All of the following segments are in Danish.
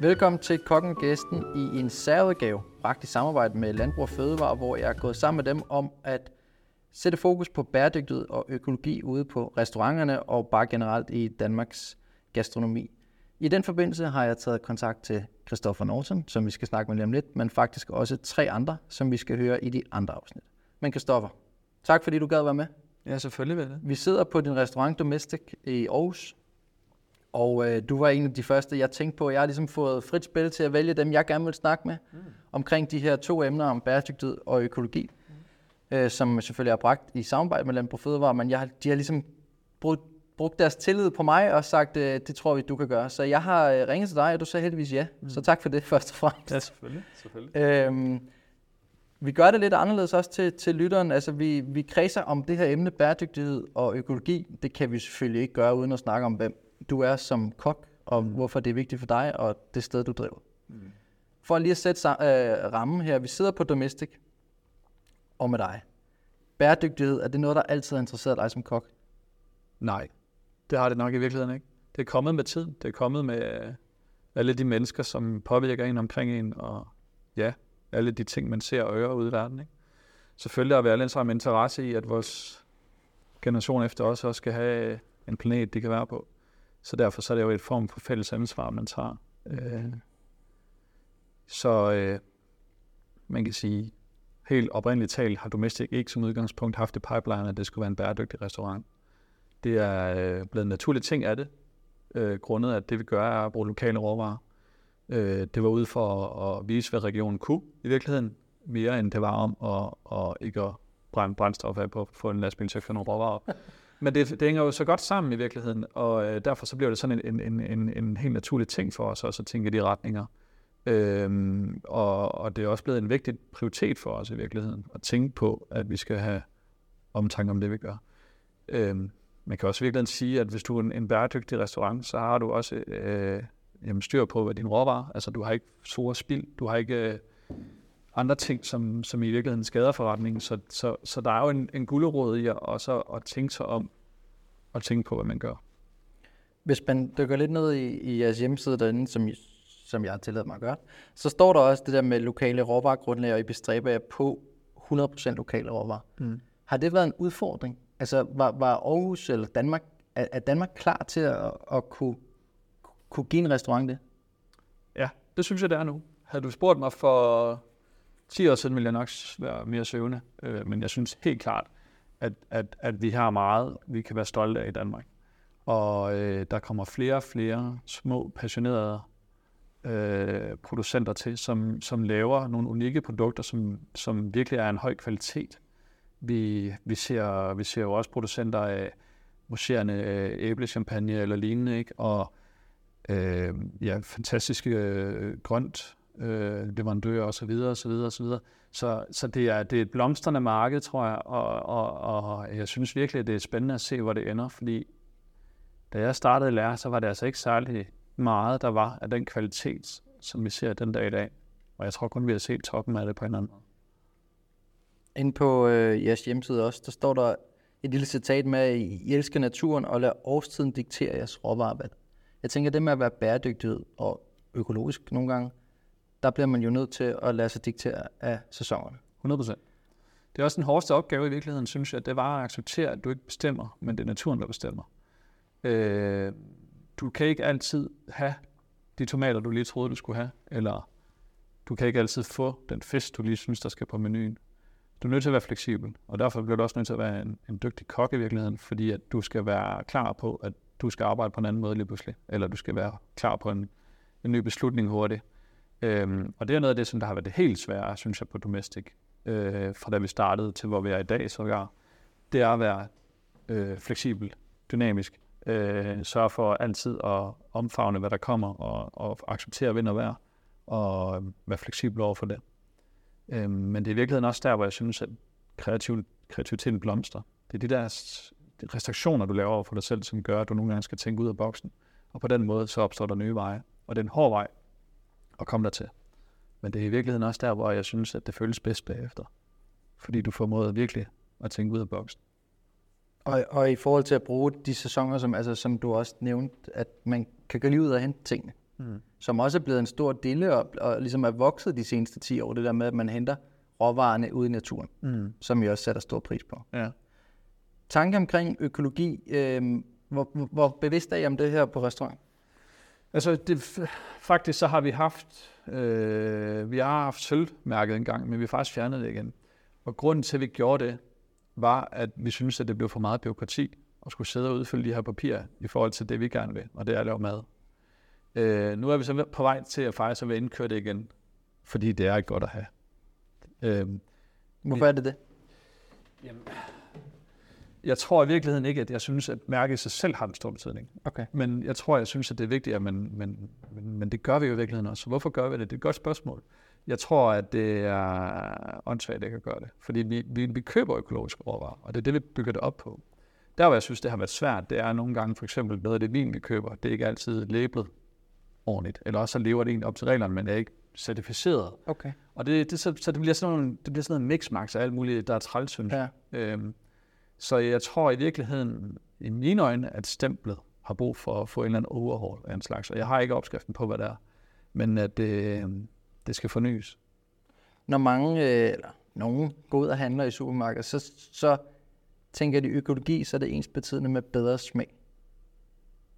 Velkommen til Kokken Gæsten i en særudgave, bragt i samarbejde med Landbrug og Fødevare, hvor jeg er gået sammen med dem om at sætte fokus på bæredygtighed og økologi ude på restauranterne og bare generelt i Danmarks gastronomi. I den forbindelse har jeg taget kontakt til Christoffer Norton, som vi skal snakke med lige om lidt, men faktisk også tre andre, som vi skal høre i de andre afsnit. Men Christoffer, tak fordi du gad være med. Ja, selvfølgelig vil det. Vi sidder på din restaurant Domestic i Aarhus, og øh, du var en af de første, jeg tænkte på. Jeg har ligesom fået frit spil til at vælge dem, jeg gerne vil snakke med, mm. omkring de her to emner om bæredygtighed og økologi, mm. øh, som selvfølgelig er bragt i samarbejde med Landbrug Fødevare, men jeg, de har ligesom brugt, brugt deres tillid på mig og sagt, øh, det tror vi, du kan gøre. Så jeg har øh, ringet til dig, og du sagde heldigvis ja. Mm. Så tak for det først og fremmest. Ja, selvfølgelig. selvfølgelig. Øhm, vi gør det lidt anderledes også til, til lytteren. Altså, vi, vi kredser om det her emne bæredygtighed og økologi. Det kan vi selvfølgelig ikke gøre uden at snakke om, hvem du er som kok, og mm. hvorfor det er vigtigt for dig, og det sted, du driver. Mm. For lige at sætte øh, rammen her. Vi sidder på Domestic, og med dig. Bæredygtighed, er det noget, der altid har interesseret dig som kok? Nej, det har det nok i virkeligheden ikke. Det er kommet med tiden. Det er kommet med alle de mennesker, som påvirker en omkring en, og ja, alle de ting, man ser og hører ude i verden. Ikke? Selvfølgelig har vi alle sammen interesse i, at vores generation efter os også skal have en planet, de kan være på. Så derfor så er det jo et form for fælles ansvar, man tager. Øh, så øh, man kan sige, helt oprindeligt talt har Domestic ikke som udgangspunkt haft det pipeline, at det skulle være en bæredygtig restaurant. Det er øh, blevet en naturlig ting af det, øh, grundet at det vi gør er at bruge lokale råvarer. Øh, det var ude for at, at vise, hvad regionen kunne i virkeligheden, mere end det var om at, at ikke at brænde brændstof af på at få en lastbil til at køre nogle råvarer Men det, det hænger jo så godt sammen i virkeligheden, og øh, derfor så bliver det sådan en, en, en, en helt naturlig ting for os også at tænke i de retninger. Øhm, og, og det er også blevet en vigtig prioritet for os i virkeligheden, at tænke på, at vi skal have omtanke om det, vi gør. Øhm, man kan også virkelig sige, at hvis du er en, en bæredygtig restaurant, så har du også øh, jamen, styr på, hvad din råvarer, altså du har ikke store spild, du har ikke øh, andre ting, som, som i virkeligheden skader forretningen, så, så, så der er jo en, en gulderåd i at, også at tænke sig om, og tænke på, hvad man gør. Hvis man dykker lidt ned i, i jeres hjemmeside derinde, som, som jeg har tilladt mig at gøre, så står der også det der med lokale råvaregrundlag, og I bestræber jer på 100% lokale råvarer. Mm. Har det været en udfordring? Altså var, var Aarhus eller Danmark, er, er Danmark klar til at, at kunne kunne give en restaurant det? Ja, det synes jeg, det er nu. Havde du spurgt mig for 10 år siden, ville jeg nok være mere søvende. Øh, men jeg synes helt klart, at, at, at vi har meget, vi kan være stolte af i Danmark. Og øh, der kommer flere og flere små, passionerede øh, producenter til, som, som laver nogle unikke produkter, som, som virkelig er en høj kvalitet. Vi, vi, ser, vi ser jo også producenter af mousserende øh, æblechampagne eller lignende, ikke? og øh, ja, fantastiske øh, grønt øh, leverandører og så videre, og så videre, og så videre. Så, så det, er, det er et blomstrende marked, tror jeg, og, og, og jeg synes virkelig, at det er spændende at se, hvor det ender, fordi da jeg startede lære, så var det altså ikke særlig meget, der var af den kvalitet, som vi ser den dag i dag. Og jeg tror kun, vi har set toppen af det på en anden måde. Inde på øh, jeres hjemmeside også, der står der et lille citat med, at I elsker naturen og lader årstiden diktere jeres råvarer. Jeg tænker, det med at være bæredygtig og økologisk nogle gange, der bliver man jo nødt til at lade sig diktere af sæsonerne. 100 procent. Det er også den hårdeste opgave i virkeligheden, synes jeg, det var at acceptere, at du ikke bestemmer, men det er naturen, der bestemmer. Øh, du kan ikke altid have de tomater, du lige troede, du skulle have, eller du kan ikke altid få den fisk, du lige synes, der skal på menuen. Du er nødt til at være fleksibel, og derfor bliver du også nødt til at være en, en dygtig kok i virkeligheden, fordi at du skal være klar på, at du skal arbejde på en anden måde lige pludselig, eller du skal være klar på en, en ny beslutning hurtigt. Øhm, og det er noget af det, som der har været det helt svære, synes jeg, på Domestic, øh, fra da vi startede til hvor vi er i dag, så jeg, det er at være øh, fleksibel, dynamisk, øh, sørge for altid at omfavne, hvad der kommer, og, og acceptere vind og vejr, og øh, være fleksibel over for det. Øh, men det er i virkeligheden også der, hvor jeg synes, at kreativ, kreativiteten blomster. Det er de der restriktioner, du laver over for dig selv, som gør, at du nogle gange skal tænke ud af boksen. Og på den måde, så opstår der nye veje. Og det er en hård vej at komme der til. Men det er i virkeligheden også der, hvor jeg synes, at det føles bedst bagefter. Fordi du får måde virkelig at tænke ud af boksen. Og, og i forhold til at bruge de sæsoner, som, altså, som du også nævnte, at man kan gå lige ud og hente tingene. Mm. som også er blevet en stor dille og, og ligesom er vokset de seneste 10 år, det der med, at man henter råvarerne ude i naturen, Mm. som jeg også sætter stor pris på. Ja. Tanke omkring økologi, øh, hvor, hvor- hvor bevidst er I om det her på restaurant? Altså, det, faktisk så har vi haft, øh, vi har haft sølvmærket en gang, men vi har faktisk fjernet det igen. Og grunden til, at vi gjorde det, var, at vi synes, at det blev for meget byråkrati at skulle sidde og udfylde de her papirer i forhold til det, vi gerne vil, og det er at lave mad. Øh, nu er vi så på vej til at faktisk at vil indkøre det igen, fordi det er ikke godt at have. Øh, Hvorfor er det det? Jeg tror i virkeligheden ikke, at jeg synes, at mærket i sig selv har en stor betydning. Okay. Men jeg tror, jeg synes, at det er vigtigt, at man, men, men, men det gør vi jo i virkeligheden også. Så hvorfor gør vi det? Det er et godt spørgsmål. Jeg tror, at det er åndssvagt ikke at gøre det. Fordi vi, vi, vi køber økologiske råvarer, og det er det, vi bygger det op på. Der, hvor jeg synes, det har været svært, det er nogle gange for eksempel noget af det vin, vi køber, det er ikke altid lablet ordentligt. Eller også så lever det egentlig op til reglerne, men er ikke certificeret. Okay. Og det, det, så, så det bliver sådan nogle, det bliver sådan noget mixmax af alt muligt, der er træls, synes. Ja. Øhm, så jeg tror i virkeligheden, i mine øjne, at stemplet har brug for at få en eller anden overhaul af en slags. Og jeg har ikke opskriften på, hvad det er. Men at det, øhm, det skal fornyes. Når mange, øh, eller nogen går ud og handler i supermarkedet, så, så tænker de økologi, så er det ens betydende med bedre smag.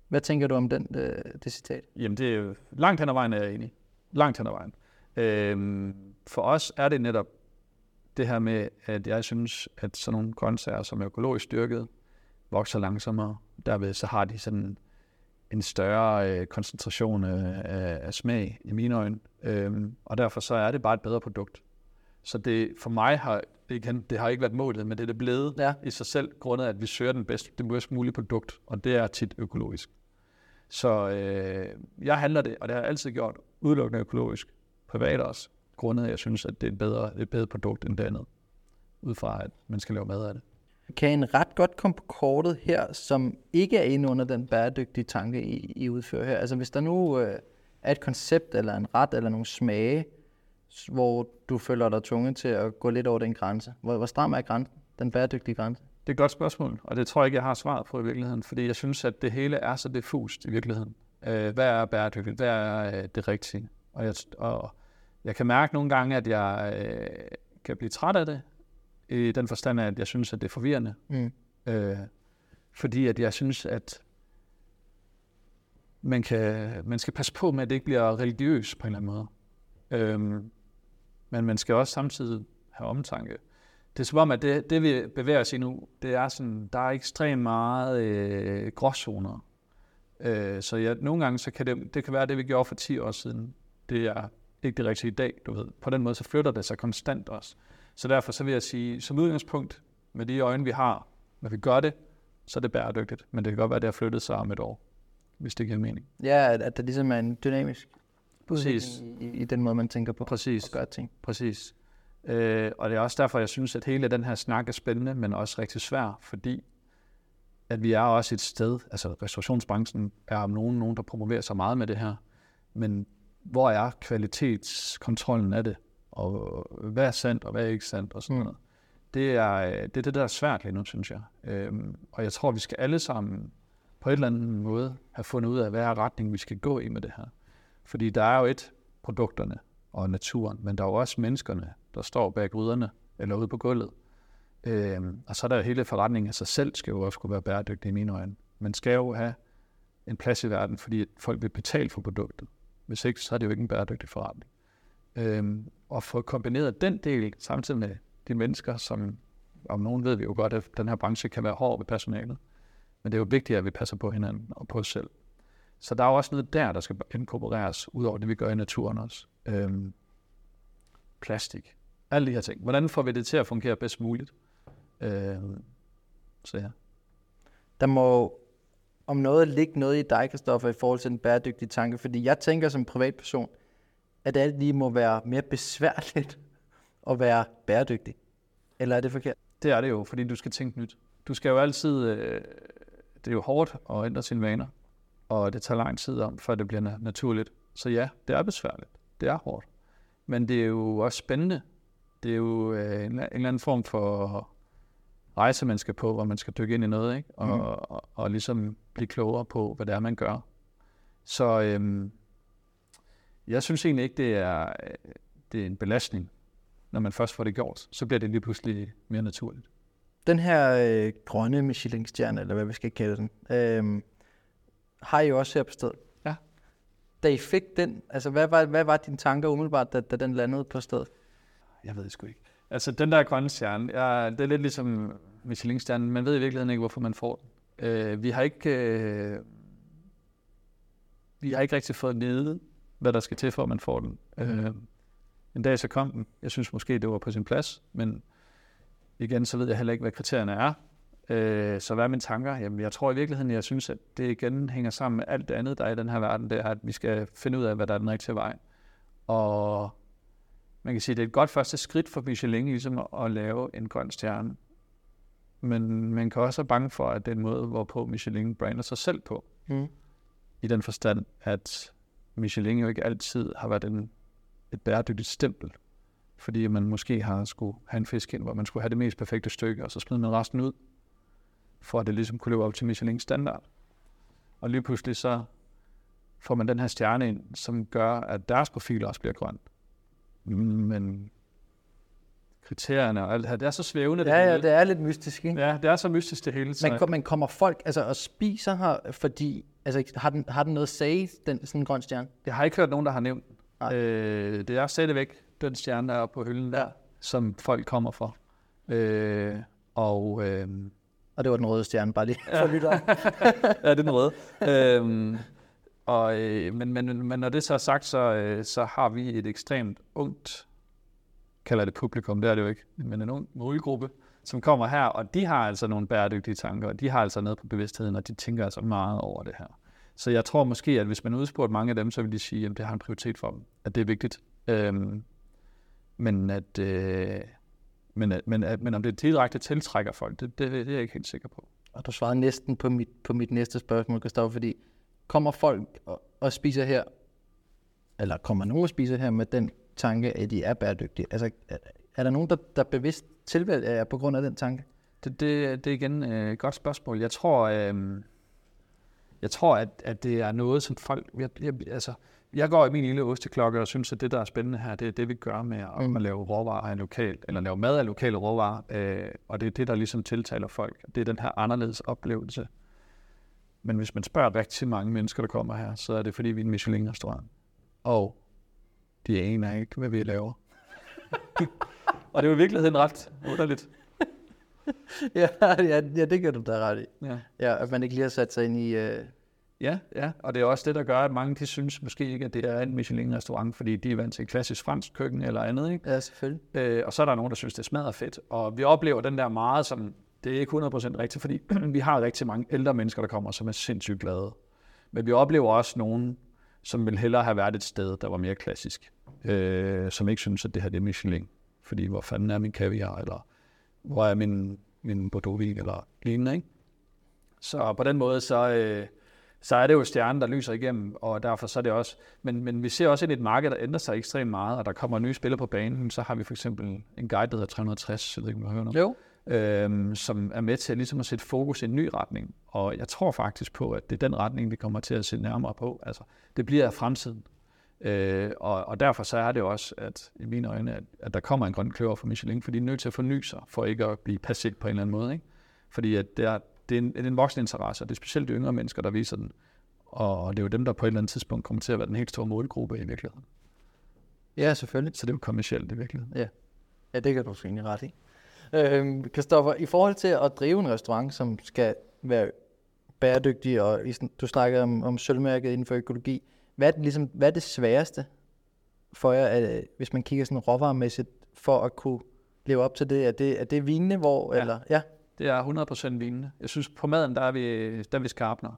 Hvad tænker du om den, øh, det citat? Jamen det er jo, langt hen ad vejen er jeg enig. Langt hen ad vejen. Øhm, for os er det netop det her med, at jeg synes, at sådan nogle grøntsager, som er økologisk styrket, vokser langsommere. Derved så har de sådan en større øh, koncentration af, af, smag i mine øjne. Øhm, og derfor så er det bare et bedre produkt. Så det for mig har, igen, det har ikke været målet, men det er det blevet Ja. i sig selv, grundet at vi søger den bedste, det bedst mulige produkt, og det er tit økologisk. Så øh, jeg handler det, og det har jeg altid gjort, udelukkende økologisk, privat også, grundet at jeg synes, at det er et bedre, et bedre produkt end det andet, ud fra at man skal lave mad af det. Kan en ret godt komme på kortet her, som ikke er inde under den bæredygtige tanke, I, I udfører her? Altså hvis der nu øh, er et koncept, eller en ret, eller nogle smage, hvor du føler dig tvunget til at gå lidt over den grænse. Hvor, hvor stram er grænsen? Den bæredygtige grænse? Det er et godt spørgsmål, og det tror jeg ikke, jeg har svaret på i virkeligheden, fordi jeg synes, at det hele er så diffust i virkeligheden. Øh, hvad er bæredygtigt? Hvad er øh, det rigtige? Og jeg, og jeg kan mærke nogle gange, at jeg øh, kan blive træt af det, i den forstand af, at jeg synes, at det er forvirrende. Mm. Øh, fordi at jeg synes, at man, kan, man skal passe på med, at det ikke bliver religiøst på en eller anden måde. Øhm, men man skal også samtidig have omtanke. Det er som om, at det, det vi bevæger os i nu, det er sådan, der er ekstremt meget øh, gråzoner. Øh, så jeg, nogle gange, så kan det, det kan være det, vi gjorde for 10 år siden. Det er ikke det rigtige i dag, du ved. På den måde, så flytter det sig konstant også. Så derfor så vil jeg sige, som udgangspunkt, med de øjne, vi har, når vi gør det, så er det bæredygtigt. Men det kan godt være, at det har flyttet sig om et år, hvis det giver mening. Ja, at, der ligesom er en dynamisk Præcis. i, i den måde, man tænker på Præcis. og gør ting. Præcis. Øh, og det er også derfor, jeg synes, at hele den her snak er spændende, men også rigtig svær, fordi at vi er også et sted, altså restaurationsbranchen er om nogen, nogen, der promoverer sig meget med det her, men hvor er kvalitetskontrollen af det? Og hvad er sandt, og hvad er ikke sandt, og sådan Mm. noget. Det er, øh, det er det, der er svært lige nu, synes jeg. Øhm, og jeg tror, vi skal alle sammen på et eller andet måde have fundet ud af, hvad er retningen, vi skal gå i med det her. Fordi der er jo et, produkterne og naturen, men der er jo også menneskerne, der står bag gryderne eller ude på gulvet. Øhm, og så er der jo hele forretningen af sig selv, skal jo også kunne være bæredygtig i mine øjne. Man skal jo have en plads i verden, fordi folk vil betale for produktet. Hvis ikke, så er det jo ikke en bæredygtig forretning. Øhm, og få kombineret den del samtidig med de mennesker, som om nogen ved vi jo godt, at den her branche kan være hård ved personalet. Men det er jo vigtigt, at vi passer på hinanden og på os selv. Så der er jo også noget der, der skal inkorporeres, ud over det, vi gør i naturen også. Øhm, plastik. Alle de her ting. Hvordan får vi det til at fungere bedst muligt? Øhm, så ja. Der må om noget ligge noget i dig, Kristoffer, i forhold til en bæredygtig tanke, fordi jeg tænker som privatperson, at alt lige må være mere besværligt at være bæredygtig. Eller er det forkert? Det er det jo, fordi du skal tænke nyt. Du skal jo altid... Øh, det er jo hårdt at ændre sine vaner, og det tager lang tid om, før det bliver na- naturligt. Så ja, det er besværligt. Det er hårdt. Men det er jo også spændende. Det er jo øh, en, en eller anden form for rejse, man skal på, hvor man skal dykke ind i noget, ikke? Og, Mhm. og, og ligesom blive klogere på, hvad det er, man gør. Så øhm, Jeg synes egentlig ikke, det er, øh, det er en belastning, når man først får det gjort. Så bliver det lige pludselig mere naturligt. Den her øh, grønne Michelin-stjerne, eller hvad vi skal kalde den, øh, har I jo også her på stedet. Ja. Da I fik den, altså hvad var, hvad var dine tanker umiddelbart, da, da den landede på stedet? Jeg ved det sgu ikke. Altså, den der grønne stjerne, ja, det er lidt ligesom Michelin-stjernen. Man ved i virkeligheden ikke, hvorfor man får den. Øh, vi har ikke... Øh, vi har ikke rigtig fået nede, hvad der skal til, for at man får den. Øh, en dag så kom den. Jeg synes måske, det var på sin plads, men igen, så ved jeg heller ikke, hvad kriterierne er. Øh, så hvad er mine tanker? Jamen, jeg tror i virkeligheden, jeg synes, at det igen hænger sammen med alt det andet, der er i den her verden. Det er, at vi skal finde ud af, hvad der er den rigtige vej. Og man kan sige, at det er et godt første skridt for Michelin, ligesom at, at lave en grøn stjerne. Men man kan også være bange for, at det er en måde, hvorpå Michelin brander sig selv på. Mm. I den forstand, at Michelin jo ikke altid har været en, et bæredygtigt stempel. Fordi man måske har skulle have en fisk ind, hvor man skulle have det mest perfekte stykke, og så smider man resten ud, for at det ligesom kunne leve op til Michelins standard. Og lige pludselig så får man den her stjerne ind, som gør, at deres profil også bliver grøn. Men kriterierne og alt det her, det er så svævende. Ja, ja, hele. det er lidt mystisk, ikke? ja, det er så mystisk det hele. Så, Men, men kommer folk altså, og spiser her, fordi altså, har, den, har den noget sag, den sådan en grøn stjerne? Jeg har ikke hørt nogen, der har nævnt. Nej. Øh, det er stadigvæk den stjerne, der er på hylden der, Ja. som folk kommer for. Øh, og øh, Og det var den røde stjerne, bare lige for lytteren. ja, det er den røde. øhm, og, øh, men, men, men når det så er sagt, så, øh, så har vi et ekstremt ungt, kalder det publikum, det er det jo ikke, men en ung målgruppe, som kommer her, og de har altså nogle bæredygtige tanker, og de har altså noget på bevidstheden, og de tænker altså meget over det her. Så jeg tror måske, at hvis man udspurgte mange af dem, så vil de sige, at det har en prioritet for dem, at det er vigtigt. Øhm, men at, øh, men, at, men, at, men om det direkte tiltrækker folk, det, det, det er jeg ikke helt sikker på. Og du svarede næsten på mit, på mit næste spørgsmål, Gustaf, fordi kommer folk og, og spiser her, eller kommer nogen og spiser her med den tanke, at de er bæredygtige? Altså, er, er der nogen, der, der bevidst tilvælger jer på grund af den tanke? Det, det, det er igen øh, et godt spørgsmål. Jeg tror, øh, jeg tror at, at det er noget, som folk... Jeg, jeg, altså, jeg går i min lille osteklokke og synes, at det, der er spændende her, det er det, vi gør med at, Mm. at lave råvarer af lokalt, eller lave mad af lokale råvarer, øh, og det er det, der ligesom tiltaler folk. Det er den her anderledes oplevelse. Men hvis man spørger rigtig mange mennesker, der kommer her, så er det, fordi vi er en Michelin-restaurant. Og de aner ikke, hvad vi laver. og det er jo i virkeligheden ret underligt. ja, ja, ja, det gør du da ret i. Ja. Ja, at man ikke lige har sat sig ind i... Øh, Ja, ja, og det er også det, der gør, at mange de synes måske ikke, at det er en Michelin-restaurant, fordi de er vant til klassisk fransk køkken eller andet. Ikke? ja, selvfølgelig. Øh, og så er der nogen, der synes, det smager fedt. Og vi oplever den der meget som, det er ikke 100% rigtigt, fordi vi har rigtig mange ældre mennesker, der kommer, som er sindssygt glade. Men vi oplever også nogen, som vil hellere have været et sted, der var mere klassisk. Øh, som ikke synes, at det her det er Michelin. Fordi hvor fanden er min kaviar, eller hvor er min, min Bordeaux-vin, eller lignende. Ikke? Så på den måde, så, øh, så er det jo stjernen, der lyser igennem, og derfor så er det også, men, men vi ser også ind i et marked, der ændrer sig ekstremt meget, og der kommer nye spillere på banen, så har vi for eksempel en guide, der hedder 360, jeg ved ikke, om du har hørt Jo øhm, som er med til ligesom at sætte fokus i en ny retning, og jeg tror faktisk på, at det er den retning, vi kommer til at se nærmere på, altså det bliver fremtiden. Øh, og, og derfor så er det også, at i mine øjne, at, at der kommer en grøn kløver fra Michelin, fordi de er nødt til at forny sig, for ikke at blive passivt på en eller anden måde. Ikke? Fordi at det, er, det, er en, det er en voksen interesse, og det er specielt de yngre mennesker, der viser den. Og det er jo dem, der på et eller andet tidspunkt kommer til at være den helt store målgruppe i virkeligheden. Ja, selvfølgelig. Så det er jo kommercielt i virkeligheden. Ja, det kan du egentlig ret i. Øhm, Christoffer, i forhold til at drive en restaurant, som skal være bæredygtig, og du snakkede om, om sølvmærket inden for økologi, hvad er, det, ligesom, hvad er det sværeste for jer, at, hvis man kigger sådan råvaremæssigt, for at kunne leve op til det? Er det, er det vinene, hvor, Ja. eller, ja, Det er 100% vinende. Jeg synes, på maden, der er vi, der er vi skarpner.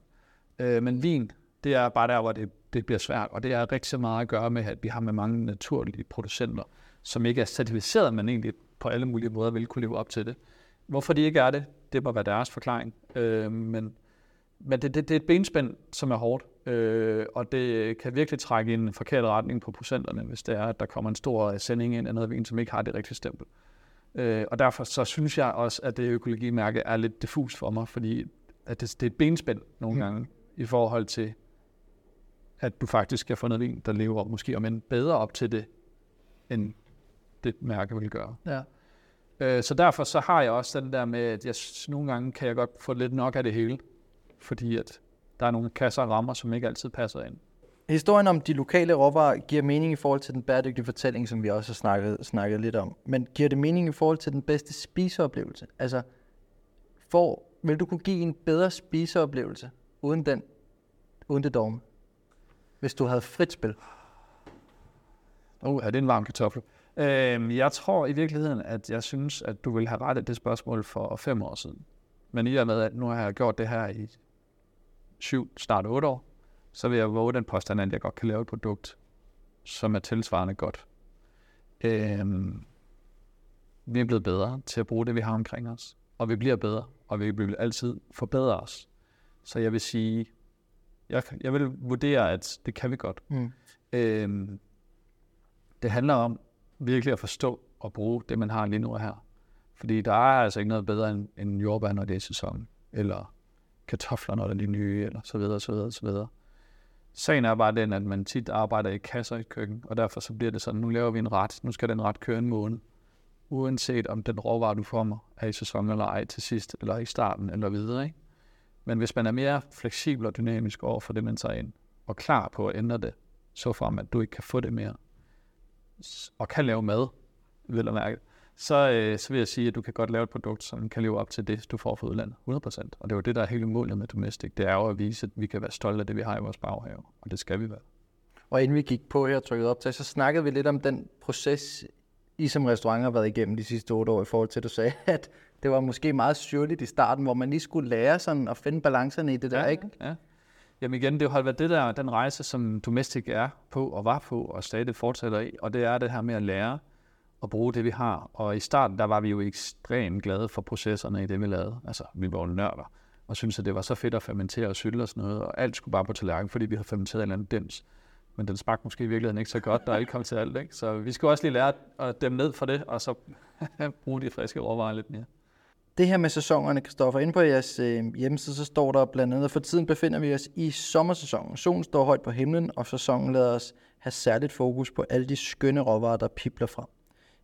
Øh, men vin, det er bare der, hvor det, det bliver svært. Og det er rigtig meget at gøre med, at vi har med mange naturlige producenter, som ikke er certificeret, men egentlig på alle mulige måder vil kunne leve op til det. Hvorfor de ikke er det, det må være deres forklaring. Øh, men men det, det, det er et benspænd, som er hårdt, øh, og det kan virkelig trække i en forkert retning på procenterne, hvis det er, at der kommer en stor sending ind af noget vin, som ikke har det rigtige stempel. Øh, og derfor så synes jeg også, at det økologimærke er lidt diffus for mig, fordi at det, det er et benspænd nogle Mm. gange i forhold til, at du faktisk skal få noget vin, der lever måske om en bedre op til det, end det mærke vil gøre. Ja. Øh, så derfor så har jeg også den der med, at jeg, nogle gange kan jeg godt få lidt nok af det hele, fordi at der er nogle kasser og rammer, som ikke altid passer ind. Historien om de lokale råvarer giver mening i forhold til den bæredygtige fortælling, som vi også har snakket, snakket lidt om. Men giver det mening i forhold til den bedste spiseoplevelse? Altså, for, vil du kunne give en bedre spiseoplevelse uden den, uden det dogme? Hvis du havde frit spil? Uh, er det en varm kartoffel? Øhm, jeg tror i virkeligheden, at jeg synes, at du vil have rettet det spørgsmål for fem år siden. Men i og med, at nu har jeg gjort det her i syv, snart otte år, så vil jeg våge den påstand, at jeg godt kan lave et produkt, som er tilsvarende godt. Øhm, vi er blevet bedre til at bruge det, vi har omkring os. Og vi bliver bedre, og vi vil altid forbedre os. Så jeg vil sige, jeg, jeg vil vurdere, at det kan vi godt. Mm. Øhm, det handler om virkelig at forstå og bruge det, man har lige nu og her. Fordi der er altså ikke noget bedre end, end jordbær, når det er sæson, eller kartofler, når det er de nye, eller så videre, så videre, så videre. Sagen er bare den, at man tit arbejder i kasser i køkken, og derfor så bliver det sådan, nu laver vi en ret, nu skal den ret køre en måned. Uanset om den råvare, du får mig, er i sæson eller ej til sidst, eller i starten, eller videre. Ikke? Men hvis man er mere fleksibel og dynamisk over for det, man tager ind, og klar på at ændre det, så frem at du ikke kan få det mere, og kan lave mad, vil jeg mærke, så, øh, så vil jeg sige, at du kan godt lave et produkt, som kan leve op til det, du får fra udlandet. 100%. Og det er jo det, der er hele målet med Domestic. Det er jo at vise, at vi kan være stolte af det, vi har i vores baghave. Og det skal vi være. Og inden vi gik på her og trykkede op til, så snakkede vi lidt om den proces, I som restaurant har været igennem de sidste otte år, i forhold til, at du sagde, at det var måske meget syrligt i starten, hvor man lige skulle lære sådan at finde balancerne i det der, ikke? Ja. Jamen igen, det har været det der, den rejse, som Domestic er på og var på og stadig fortsætter i. Og det er det her med at lære at bruge det, vi har. Og i starten, der var vi jo ekstremt glade for processerne i det, vi lavede. Altså, vi var jo nørder og synes at det var så fedt at fermentere og sylte og sådan noget. Og alt skulle bare på tallerken, fordi vi havde fermenteret en eller anden dims. Men den smagte måske i virkeligheden ikke så godt, der er ikke kommet til alt. Ikke? Så vi skulle også lige lære at dem ned for det, og så bruge de friske råvarer lidt mere. Det her med sæsonerne, Kristoffer, inde på jeres øh, hjemmeside, så står der blandt andet, for tiden befinder vi os i sommersæsonen. Solen står højt på himlen, og sæsonen lader os have særligt fokus på alle de skønne råvarer, der pipler frem.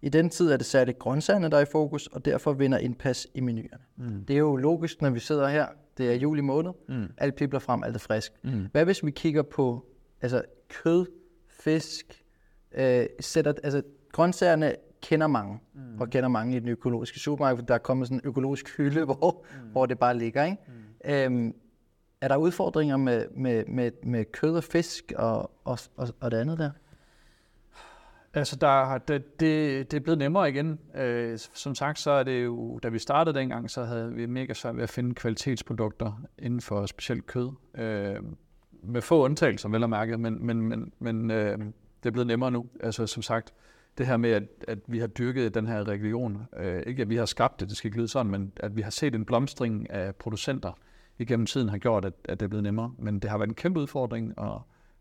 I den tid er det særligt grøntsagerne, der er i fokus, og derfor vinder indpas i menuerne. Mm. Det er jo logisk, når vi sidder her. Det er juli måned. Mm. Alt pipler frem, alt er frisk. Mm. Hvad hvis vi kigger på altså, kød, fisk, øh, sætter, altså, grøntsagerne kender mange, mm. og kender mange i den økologiske supermarked, for der er kommet sådan en økologisk hylde, hvor, mm. hvor det bare ligger. Ikke? Mm. Øhm, er der udfordringer med, med, med, med kød og fisk og, og, og, og det andet der? Altså, der, det, det, det er blevet nemmere igen. Øh, som sagt, så er det jo, da vi startede dengang, så havde vi mega svært ved at finde kvalitetsprodukter inden for specielt kød. Øh, med få undtagelser, vel at mærke, men, men, men, men øh, det er blevet nemmere nu. Altså, som sagt, det her med, at, at vi har dyrket den her region, øh, ikke at vi har skabt det, det skal ikke lyde sådan, men at vi har set en blomstring af producenter igennem tiden har gjort, at, at det er blevet nemmere. Men det har været en kæmpe udfordring at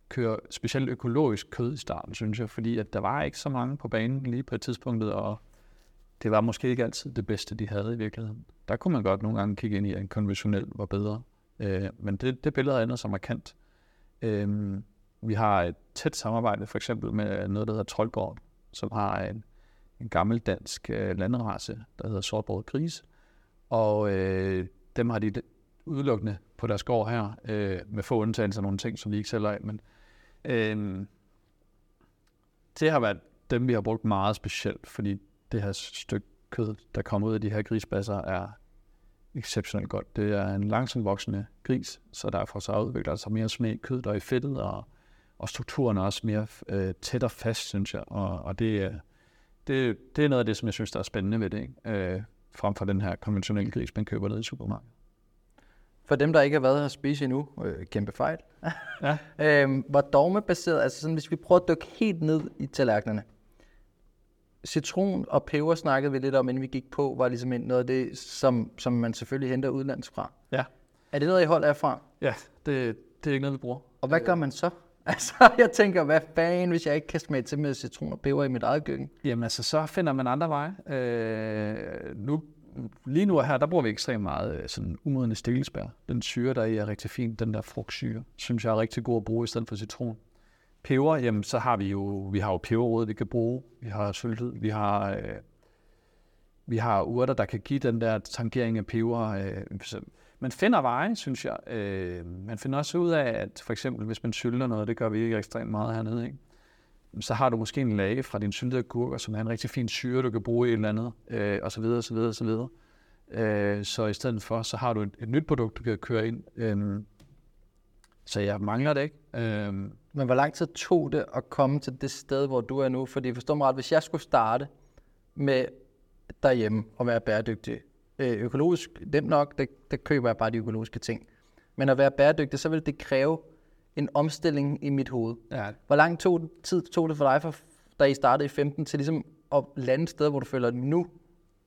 køre specielt økologisk kød i starten, synes jeg, fordi at der var ikke så mange på banen lige på et tidspunkt, og det var måske ikke altid det bedste, de havde i virkeligheden. Der kunne man godt nogle gange kigge ind i, at en konventionel var bedre. Øh, men det, det billede har ændret sig markant. Øh, vi har et tæt samarbejde for eksempel med noget, der hedder Troldgård, som har en, en gammel dansk øh, landrace, der hedder sortbrød gris. Og øh, dem har de udelukkende på deres gård her, øh, med få undtagelser af nogle ting, som vi ikke sælger af. Men øh, det har været dem, vi har brugt meget specielt, fordi det her stykke kød, der kommer ud af de her grisbasser, er exceptionelt godt. Det er en langsomt voksende gris, så derfor så udvikler der sig altså mere smag kød, der er i fedtet, og, og strukturen er også mere øh, tæt og fast, synes jeg. Og, og det, er- det, det er noget af det, som jeg synes, der er spændende ved det, ikke? Øh, frem for den her konventionelle gris, man køber ned i supermarkedet. For dem, der ikke har været her at spise endnu, øh, kæmpe fejl. Ja. øhm, var dogmebaseret, altså sådan, hvis vi prøver at dykke helt ned i tallerkenerne. Citron og peber snakkede vi lidt om, inden vi gik på, var ligesom noget af det, som, som man selvfølgelig henter udlands fra. Ja. Er det noget, I holder fra? Ja, det, det er ikke noget, vi bruger. Og hvad gør man så? Altså, jeg tænker, hvad fanden, hvis jeg ikke kan smage til med citron og peber i mit eget køkken? Jamen altså, så finder man andre veje. Øh, nu lige nu her, der bruger vi ekstremt meget øh, sådan umodne stikkelsbær. Den syre, der er i, er rigtig fin. Den der frugtsyre, synes jeg er rigtig god at bruge i stedet for citron. Peber, jamen så har vi jo, vi har jo peberrod, vi kan bruge. Vi har syltet, vi har, øh, vi har urter, der kan give den der tangering af peber. Øh, man finder veje, synes jeg. Øh, man finder også ud af, at for eksempel, hvis man sylter noget, det gør vi ikke ekstremt meget hernede, ikke? så har du måske en lage fra din syltede gurker, som er en rigtig fin syre, du kan bruge i et eller andet, øh, og så videre, og så videre, og så videre. Øh, så i stedet for, så har du et, et nyt produkt, du kan køre ind. Øh, så jeg mangler det ikke. Øh, Men hvor lang tid tog det at komme til det sted, hvor du er nu? Fordi forstå mig ret, hvis jeg skulle starte med derhjemme og være bæredygtig, øh, økologisk, nemt nok, det, det køber jeg bare de økologiske ting. Men at være bæredygtig, så vil det kræve en omstilling i mit hoved. ja, Hvor lang tog, tid tog det for dig, for, da I startede i 15, til ligesom at lande et sted, hvor du føler, at nu,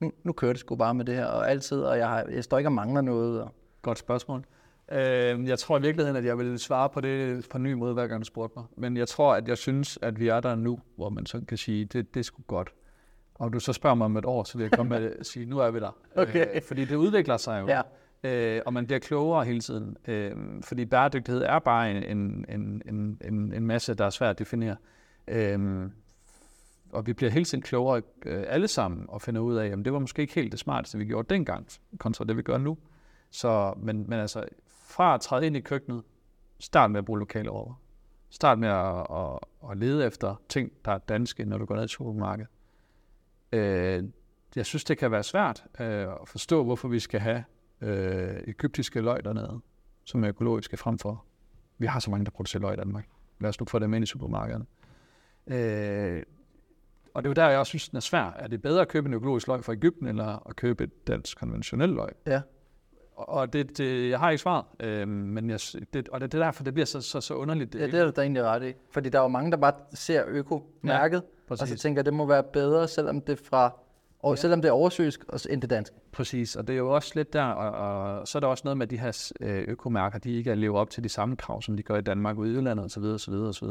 nu, nu kører det sgu bare med det her, og altid, og jeg, har, jeg står ikke og mangler noget. Og, Godt spørgsmål. Øh, jeg tror i virkeligheden, at jeg vil svare på det på en ny måde, hver gang du spurgte mig. Men jeg tror, at jeg synes, at vi er der nu, hvor man så kan sige, det, det er sgu godt. Og du så spørger mig om et år, så vil jeg komme med at sige, nu er vi der. Okay. Øh, fordi det udvikler sig jo. ja. øh, og man bliver klogere hele tiden. Øh, fordi bæredygtighed er bare en, en, en, en, en, masse, der er svært at definere. Øh, og vi bliver hele tiden klogere øh, alle sammen og finder ud af, at det var måske ikke helt det smarteste, vi gjorde dengang, kontra det, vi gør nu. Så, men, men altså, fra at træde ind i køkkenet, start med at bruge lokale råvarer. Start med at, at, at lede efter ting, der er danske, når du går ned i supermarkedet. Øh, jeg synes, det kan være svært øh, at forstå, hvorfor vi skal have øh, egyptiske løg dernede, som er økologiske frem for. Vi har så mange, der producerer løg i Danmark. Lad os nu få dem ind i supermarkederne. Øh, og det er jo der, jeg også synes, den er svær. Er det bedre at købe en økologisk løg fra Ægypten, eller at købe et dansk konventionelt løg? Ja. Og det, det, jeg har ikke svaret, øh, men jeg, det, og det, det er derfor, det bliver så, så, så underligt. Ja, det er du da egentlig ret i. Fordi der er jo mange, der bare ser øko-mærket, ja, og så tænker, at det må være bedre, selvom det er fra og Ja. selvom det er oversøisk, og end det danske. Præcis, og det er jo også lidt der, og, og så er der også noget med, at de her øh, økomærker, de ikke lever op til de samme krav, som de gør i Danmark og i udlandet osv. osv., osv.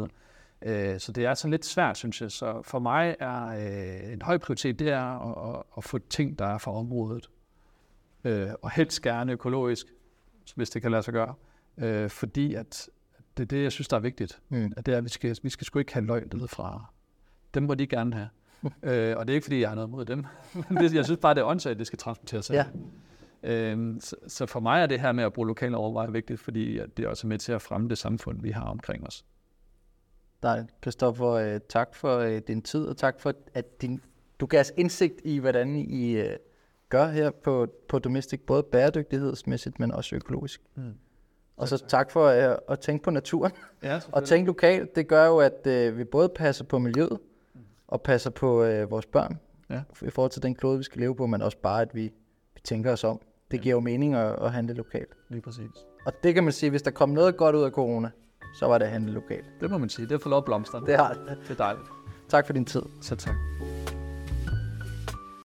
Øh, Så det er sådan lidt svært, synes jeg. Så for mig er øh, en høj prioritet, det er at, at, at få ting, der er fra området. Øh, og helst gerne økologisk, hvis det kan lade sig gøre. Øh, fordi at det er det, jeg synes, der er vigtigt. Mm. At det er, at vi skal, vi skal sgu ikke have løgn nede fra. Dem må de gerne have. øh, og det er ikke, fordi jeg har noget mod dem. Men det, jeg synes bare, det er åndssvagt, at det skal transporteres. Ja. Øhm, så, så for mig er det her med at bruge lokale overveje vigtigt, fordi det er også med til at fremme det samfund, vi har omkring os. Dejligt. Christoffer, øh, tak for øh, din tid, og tak for, at din, du gav os indsigt i, hvordan I øh, gør her på, på Domestic, både bæredygtighedsmæssigt, men også økologisk. Mm. Og så tak for øh, at tænke på naturen, Ja, og tænke lokalt. Det gør jo, at øh, vi både passer på miljøet, og passer på øh, vores børn, Ja. i forhold til den klode, vi skal leve på, men også bare, at vi, vi tænker os om. Det Ja. giver jo mening at, at handle lokalt. Lige præcis. Og det kan man sige, hvis der kom noget godt ud af corona, så var det at handle lokalt. Det må man sige. Det er for lov blomster. Det har det. det er dejligt. Tak for din tid. Så tak.